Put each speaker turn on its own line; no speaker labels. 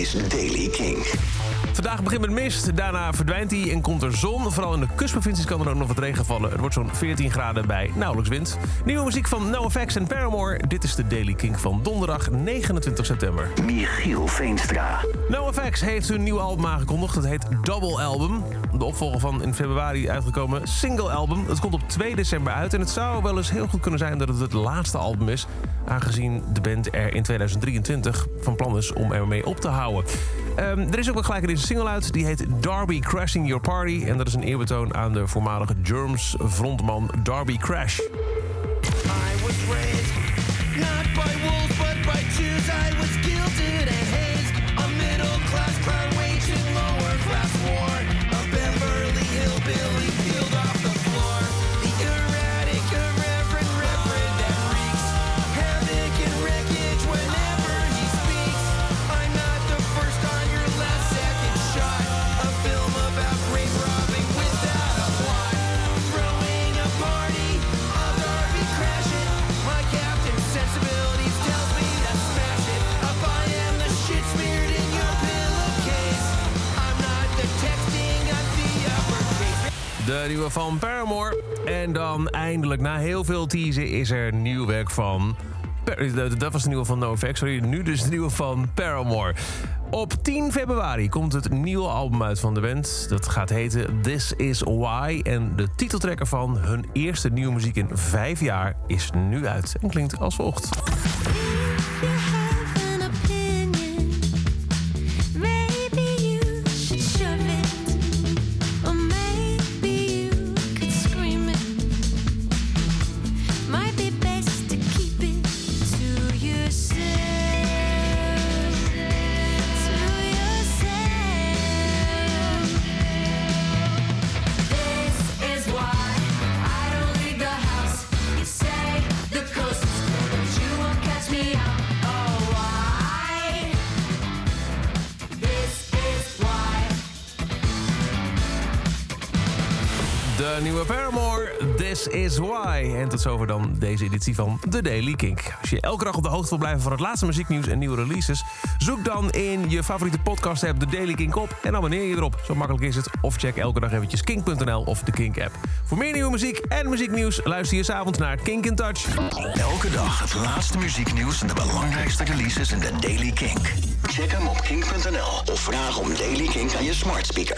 is Daily King.
Vandaag begint met mist, daarna verdwijnt hij en komt er zon. Vooral in de kustprovincies kan er ook nog wat regen vallen. Het wordt zo'n 14 graden bij nauwelijks wind. Nieuwe muziek van NoFX en Paramore. Dit is de Daily King van donderdag 29 september.
Michiel Veenstra.
NoFX heeft hun nieuwe album aangekondigd. Het heet Double Album. De opvolger van in februari uitgekomen Single Album. Het komt op 2 december uit. En het zou wel eens heel goed kunnen zijn dat het het laatste album is. Aangezien de band er in 2023 van plan is om ermee op te houden. Ehm, er is ook wel gelijk een single uit. Die heet Darby Crashing Your Party. En dat is een eerbetoon aan de voormalige Germs frontman Darby Crash.
I was raised
De nieuwe van Paramore. En dan eindelijk, na heel veel teasen, is er nieuw werk van... Per- dat- was de nieuwe van NoFX, sorry. Nu dus de nieuwe van Paramore. Op 10 februari komt het nieuwe album uit van de band. Dat gaat heten This Is Why. En de titeltrack ervan, hun eerste nieuwe muziek in vijf jaar, is nu uit. En klinkt als volgt. De nieuwe Paramore, This Is Why. En tot zover dan deze editie van The Daily Kink. Als je elke dag op de hoogte wil blijven van het laatste muzieknieuws en nieuwe releases... zoek dan in je favoriete podcast-app The Daily Kink op en abonneer je erop. Zo makkelijk is het. Of check elke dag eventjes kink.nl of de Kink-app. Voor meer nieuwe muziek en muzieknieuws luister je s'avonds naar Kink in Touch.
Elke dag het laatste muzieknieuws en de belangrijkste releases in de Daily Kink. Check hem op kink.nl of vraag om Daily Kink aan je smart speaker.